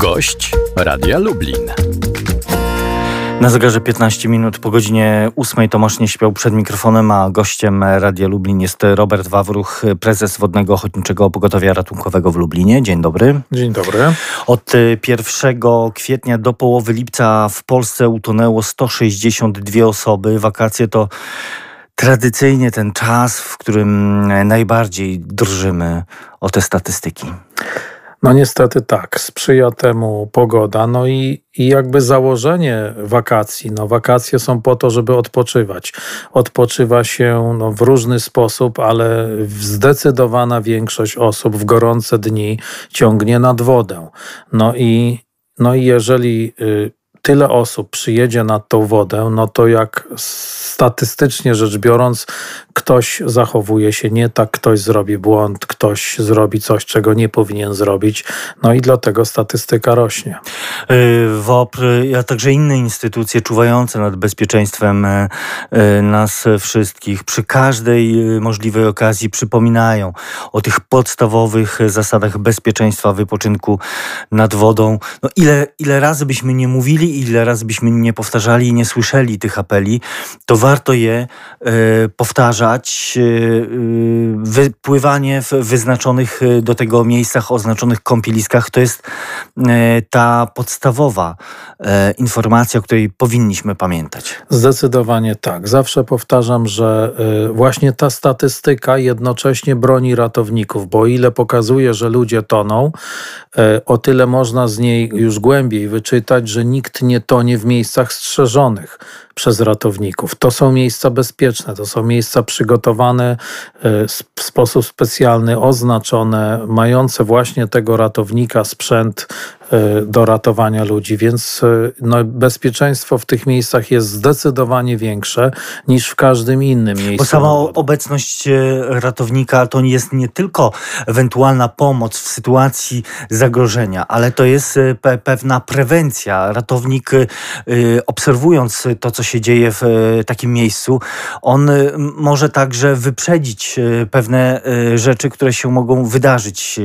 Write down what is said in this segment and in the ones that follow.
Gość Radia Lublin. Na zegarze 15 minut po godzinie 8 Tomasz nie śpiał przed mikrofonem, a gościem Radia Lublin jest Robert Wawruch, prezes Wodnego Ochotniczego Pogotowia Ratunkowego w Lublinie. Dzień dobry. Dzień dobry. Od 1 kwietnia do połowy lipca w Polsce utonęło 162 osoby. Wakacje to tradycyjnie ten czas, w którym najbardziej drżymy o te statystyki. No niestety tak, sprzyja temu pogoda, no i, i jakby założenie wakacji. No wakacje są po to, żeby odpoczywać. Odpoczywa się no, w różny sposób, ale zdecydowana większość osób w gorące dni ciągnie nad wodę. No i, no i jeżeli y, tyle osób przyjedzie nad tą wodę, no to jak statystycznie rzecz biorąc, ktoś zachowuje się nie tak, ktoś zrobi błąd, ktoś zrobi coś, czego nie powinien zrobić. No i dlatego statystyka rośnie. Y, WOPR, a także inne instytucje czuwające nad bezpieczeństwem y, y, nas wszystkich przy każdej możliwej okazji przypominają o tych podstawowych zasadach bezpieczeństwa wypoczynku nad wodą. No ile, ile razy byśmy nie mówili, ile razy byśmy nie powtarzali i nie słyszeli tych apeli, to warto je powtarzać wdrażać y, y, wypływanie w wyznaczonych do tego miejscach, oznaczonych kąpieliskach. To jest ta podstawowa informacja, o której powinniśmy pamiętać. Zdecydowanie tak. Zawsze powtarzam, że właśnie ta statystyka jednocześnie broni ratowników, bo ile pokazuje, że ludzie toną, o tyle można z niej już głębiej wyczytać, że nikt nie tonie w miejscach strzeżonych przez ratowników. To są miejsca bezpieczne, to są miejsca przygotowane e, w sposób specjalny, oznaczone, mające właśnie tego ratownika, sprzęt E, do ratowania ludzi, więc e, no, bezpieczeństwo w tych miejscach jest zdecydowanie większe niż w każdym innym miejscu. Bo sama obecność ratownika to jest nie tylko ewentualna pomoc w sytuacji zagrożenia, ale to jest pe pewna prewencja. Ratownik obserwując to, co się dzieje w takim miejscu, on może także wyprzedzić pewne rzeczy, które się mogą wydarzyć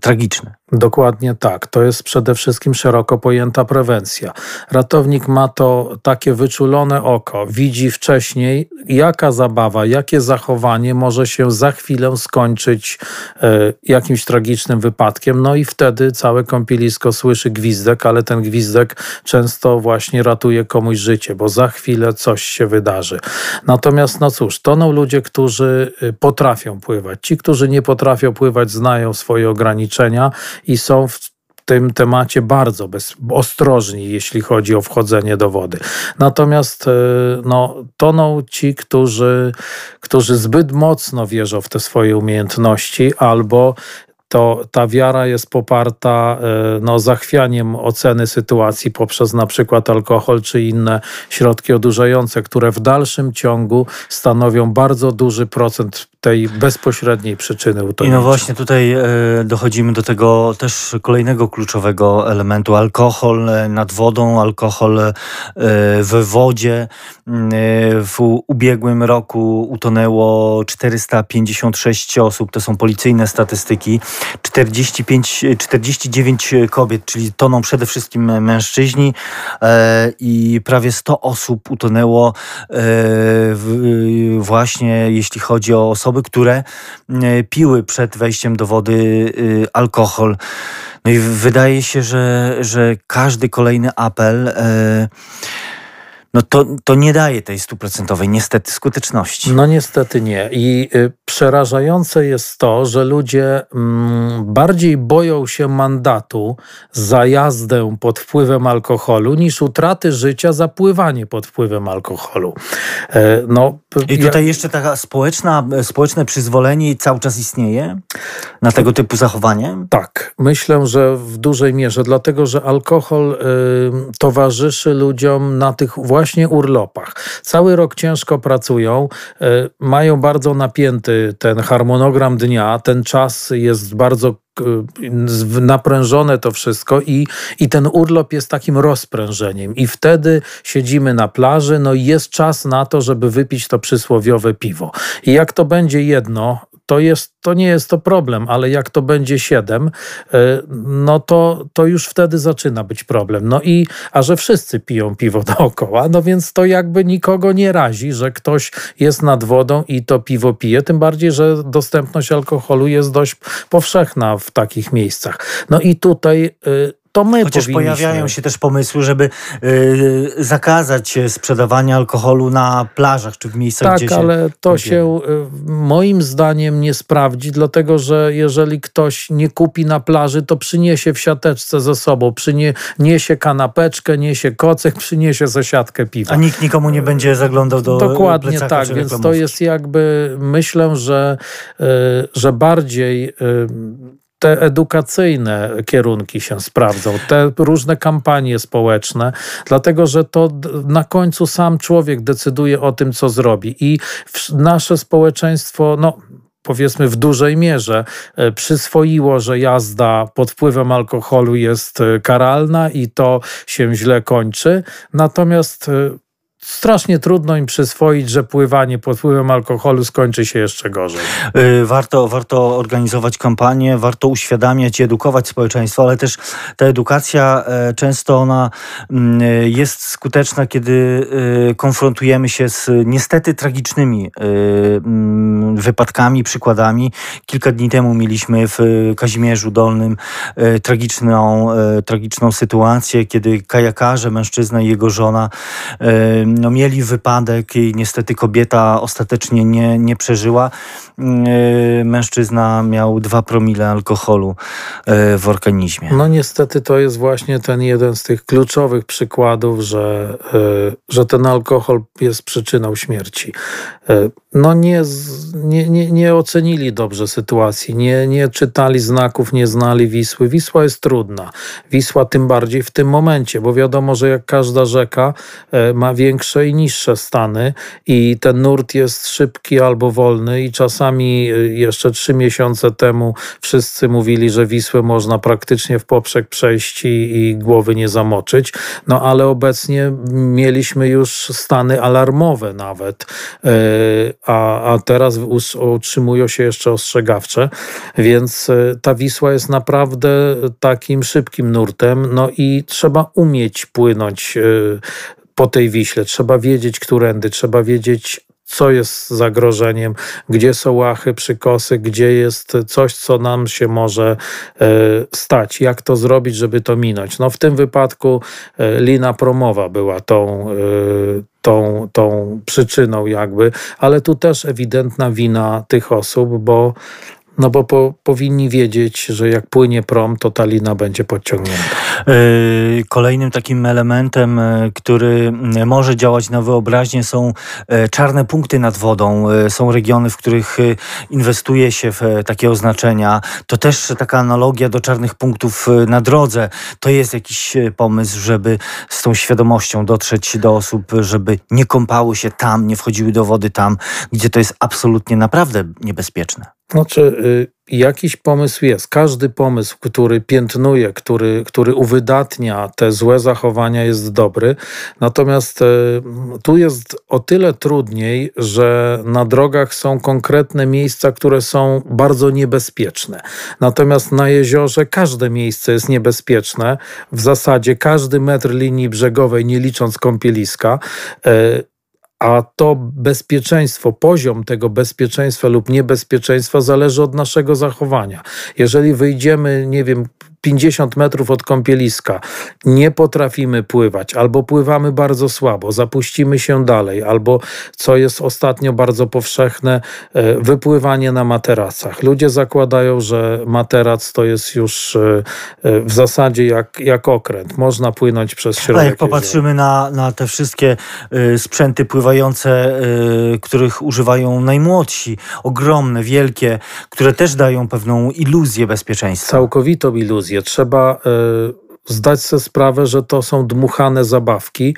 tragiczne. Dokładnie tak. To jest przede wszystkim szeroko pojęta prewencja. Ratownik ma to takie wyczulone oko, widzi wcześniej, jaka zabawa, jakie zachowanie może się za chwilę skończyć e, jakimś tragicznym wypadkiem. No i wtedy całe kąpielisko słyszy gwizdek, ale ten gwizdek często właśnie ratuje komuś życie, bo za chwilę coś się wydarzy. Natomiast, no cóż, toną ludzie, którzy y, potrafią pływać. Ci, którzy nie potrafią pływać, znają swoje ograniczenia i są w tym temacie bardzo bez, ostrożni, jeśli chodzi o wchodzenie do wody. Natomiast e, no, toną ci, którzy, którzy zbyt mocno wierzą w te swoje umiejętności albo to ta wiara jest poparta e, no, zachwianiem oceny sytuacji poprzez na przykład alkohol czy inne środki odurzające, które w dalszym ciągu stanowią bardzo duży procent tej bezpośredniej przyczyny utonięcia. I no właśnie tutaj e, dochodzimy do tego też kolejnego kluczowego elementu. Alkohol e, nad wodą, alkohol w wodzie. W ubiegłym roku utonęło 456 osób, to są policyjne statystyki. 45, 49 kobiet, czyli toną przede wszystkim mężczyźni i prawie 100 osób utonęło właśnie jeśli chodzi o osoby, które e, piły przed wejściem do wody alkohol. No i wydaje się, że, że każdy kolejny apel. E, no to, to nie daje tej stuprocentowej niestety skuteczności. No niestety nie. I y, przerażające jest to, że ludzie mm, bardziej boją się mandatu za jazdę pod wpływem alkoholu niż utraty życia za pływanie pod wpływem alkoholu. E, no, I tutaj ja... jeszcze taka społeczna, społeczne przyzwolenie cały czas istnieje na tego typu zachowanie? Tak, myślę, że w dużej mierze, dlatego że alkohol y, towarzyszy ludziom na tych właśnie właśnie urlopach. Cały rok ciężko pracują, e, mają bardzo napięty ten harmonogram dnia, ten czas jest bardzo naprężone to wszystko i, i ten urlop jest takim rozprężeniem i wtedy siedzimy na plaży, no i jest czas na to, żeby wypić to przysłowiowe piwo. I jak to będzie jedno, to, jest, to nie jest to problem, ale jak to będzie 7, no to, to już wtedy zaczyna być problem. No i, a że wszyscy piją piwo dookoła, no więc to jakby nikogo nie razi, że ktoś jest nad wodą i to piwo pije, tym bardziej, że dostępność alkoholu jest dość powszechna w takich miejscach. No i tutaj to my Chociaż powinniśmy... pojawiają się też pomysły, żeby y, zakazać sprzedawania alkoholu na plażach czy w miejscach, tak, gdzie. Tak, ale to się y, moim zdaniem nie sprawdzi, dlatego że jeżeli ktoś nie kupi na plaży, to przyniesie w siateczce ze sobą, przyniesie kanapeczkę, niesie kocek, przyniesie zasiadkę piwa. A nikt nikomu nie będzie zaglądał do Dokładnie tak, więc to jest jakby, myślę, że, y, że bardziej te edukacyjne kierunki się sprawdzą, te różne kampanie społeczne, dlatego że to na końcu sam człowiek decyduje o tym, co zrobi. I nasze społeczeństwo, no, powiedzmy w dużej mierze e, przyswoiło, że jazda pod wpływem alkoholu jest e, karalna i to się źle kończy. Natomiast e, strasznie trudno im przyswoić, że pływanie pod wpływem alkoholu skończy się jeszcze gorzej. Y, warto, warto organizować kampanie, warto uświadamiać i edukować społeczeństwo, ale też ta edukacja e, często ona mm, jest skuteczna, kiedy y, konfrontujemy się z niestety tragicznymi mm, wypadkami, przykładami. Kilka dni temu mieliśmy w Kazimierzu Dolnym tragiczną, tragiczną sytuację, kiedy kajakarze, mężczyzna i jego żona no, mieli wypadek i niestety kobieta ostatecznie nie, nie przeżyła. Yy, mężczyzna miał dwa promile alkoholu yy, w organizmie. No niestety to jest właśnie ten jeden z tych kluczowych przykładów, że, yy, że ten alkohol jest przyczyną śmierci. No nie, nie, nie, nie ocenili dobrze sytuacji, nie, nie czytali znaków, nie znali Wisły. Wisła jest trudna. Wisła tym bardziej w tym momencie, bo wiadomo, że jak każda rzeka ma większe i niższe stany i ten nurt jest szybki albo wolny i czasami czasami y, jeszcze trzy miesiące temu wszyscy mówili, że Wisłę można praktycznie w poprzek przejść i, i głowy nie zamoczyć. No ale obecnie mieliśmy już stany alarmowe nawet, y, a, a teraz utrzymują się jeszcze ostrzegawcze, więc y, ta Wisła jest naprawdę takim szybkim nurtem, no i trzeba umieć płynąć po tej Wiśle. Trzeba wiedzieć, którędy, trzeba wiedzieć, co jest zagrożeniem, gdzie są łachy, przykosy, gdzie jest coś, co nam się może e, stać, jak to zrobić, żeby to minąć. No w tym wypadku e, lina promowa była tą, e, tą, tą przyczyną jakby, ale tu też ewidentna wina tych osób, bo no bo po, powinni wiedzieć, że jak płynie prom, to ta lina będzie podciągnięta. E, kolejnym takim elementem, e, który może działać na wyobraźnię są e, czarne punkty nad wodą. Są regiony, w których inwestuje się w takie oznaczenia. To też taka analogia do czarnych punktów na drodze. To jest jakiś pomysł, żeby z tą świadomością dotrzeć do osób, żeby nie kąpały się tam, nie wchodziły do wody tam, gdzie to jest absolutnie naprawdę niebezpieczne. Znaczy, y, jakiś pomysł jest. Każdy pomysł, który piętnuje, który, który uwydatnia te złe zachowania, jest dobry. Natomiast y, tu jest o tyle trudniej, że na drogach są konkretne miejsca, które są bardzo niebezpieczne. Natomiast na jeziorze każde miejsce jest niebezpieczne. W zasadzie każdy metr linii brzegowej, nie licząc kąpieliska, y, a to bezpieczeństwo, poziom tego bezpieczeństwa lub niebezpieczeństwa zależy od naszego zachowania. Jeżeli wyjdziemy, nie wiem, 50 metrów od kąpieliska, nie potrafimy pływać, albo pływamy bardzo słabo, zapuścimy się dalej, albo co jest ostatnio bardzo powszechne, e, wypływanie na materacach. Ludzie zakładają, że materac to jest już e, e, w zasadzie jak, jak okręt. Można płynąć przez środek. A jak popatrzymy na, na te wszystkie sprzęty pływające, których używają najmłodsi, ogromne, wielkie, które też dają pewną iluzję bezpieczeństwa. Całkowitą iluzję Trzeba y, zdać sobie sprawę, że to są dmuchane zabawki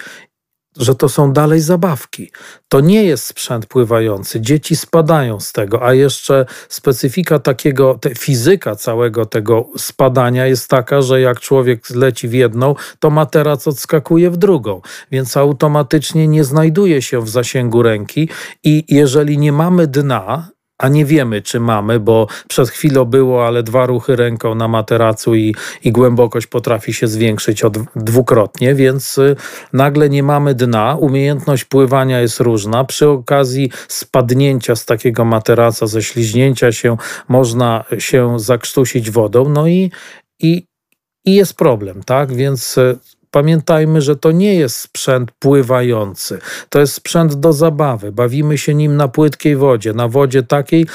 że to są dalej zabawki. To nie jest sprzęt pływający. Dzieci spadają z tego, a jeszcze specyfika takiego, te, fizyka całego tego spadania jest taka, że jak człowiek leci w jedną, to materac odskakuje w drugą, więc automatycznie nie znajduje się w zasięgu ręki i jeżeli nie mamy dna, a nie wiemy, czy mamy, bo przed chwilą było, ale dwa ruchy ręką na materacu i, i głębokość potrafi się zwiększyć od, dwukrotnie, więc y, nagle nie mamy dna. Umiejętność pływania jest różna. Przy okazji spadnięcia z takiego materaca, ze śliźnięcia się, można się zakrztusić wodą, no i, i, i jest problem, tak? Więc y, Pamiętajmy, że to nie jest sprzęt pływający, to jest sprzęt do zabawy. Bawimy się nim na płytkiej wodzie, na wodzie takiej,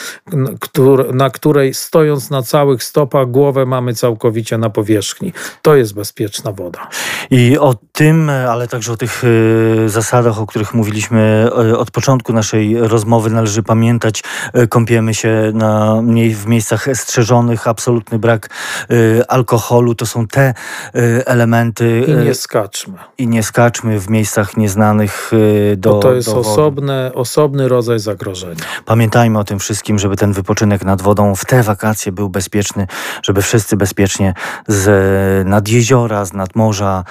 na której stojąc na całych stopach, głowę mamy całkowicie na powierzchni. To jest bezpieczna woda. I o tym, ale także o tych y, zasadach, o których mówiliśmy y, od początku naszej rozmowy, należy pamiętać. Y, kąpiemy się na, w miejscach strzeżonych, absolutny brak alkoholu. To są te elementy nie skaczmy. I nie skaczmy w miejscach nieznanych do Bo to jest do osobne, osobny rodzaj zagrożenia. Pamiętajmy o tym wszystkim, żeby ten wypoczynek nad wodą w te wakacje był bezpieczny, żeby wszyscy bezpiecznie z nad jeziora, z nad morza,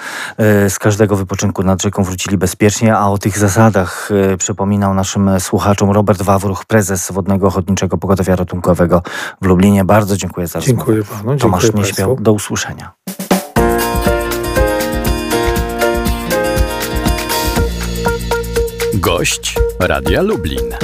z każdego wypoczynku nad rzeką wrócili bezpiecznie, a o tych zasadach przypominał naszym słuchaczom Robert Wawruch, prezes Wodnego Ochotniczego Pogotowia Ratunkowego w Lublinie. Bardzo dziękuję za rozmowę. Dziękuję panu. Tomasz dziękuję Nieśmiał, do usłyszenia. Gość Radia Lublin.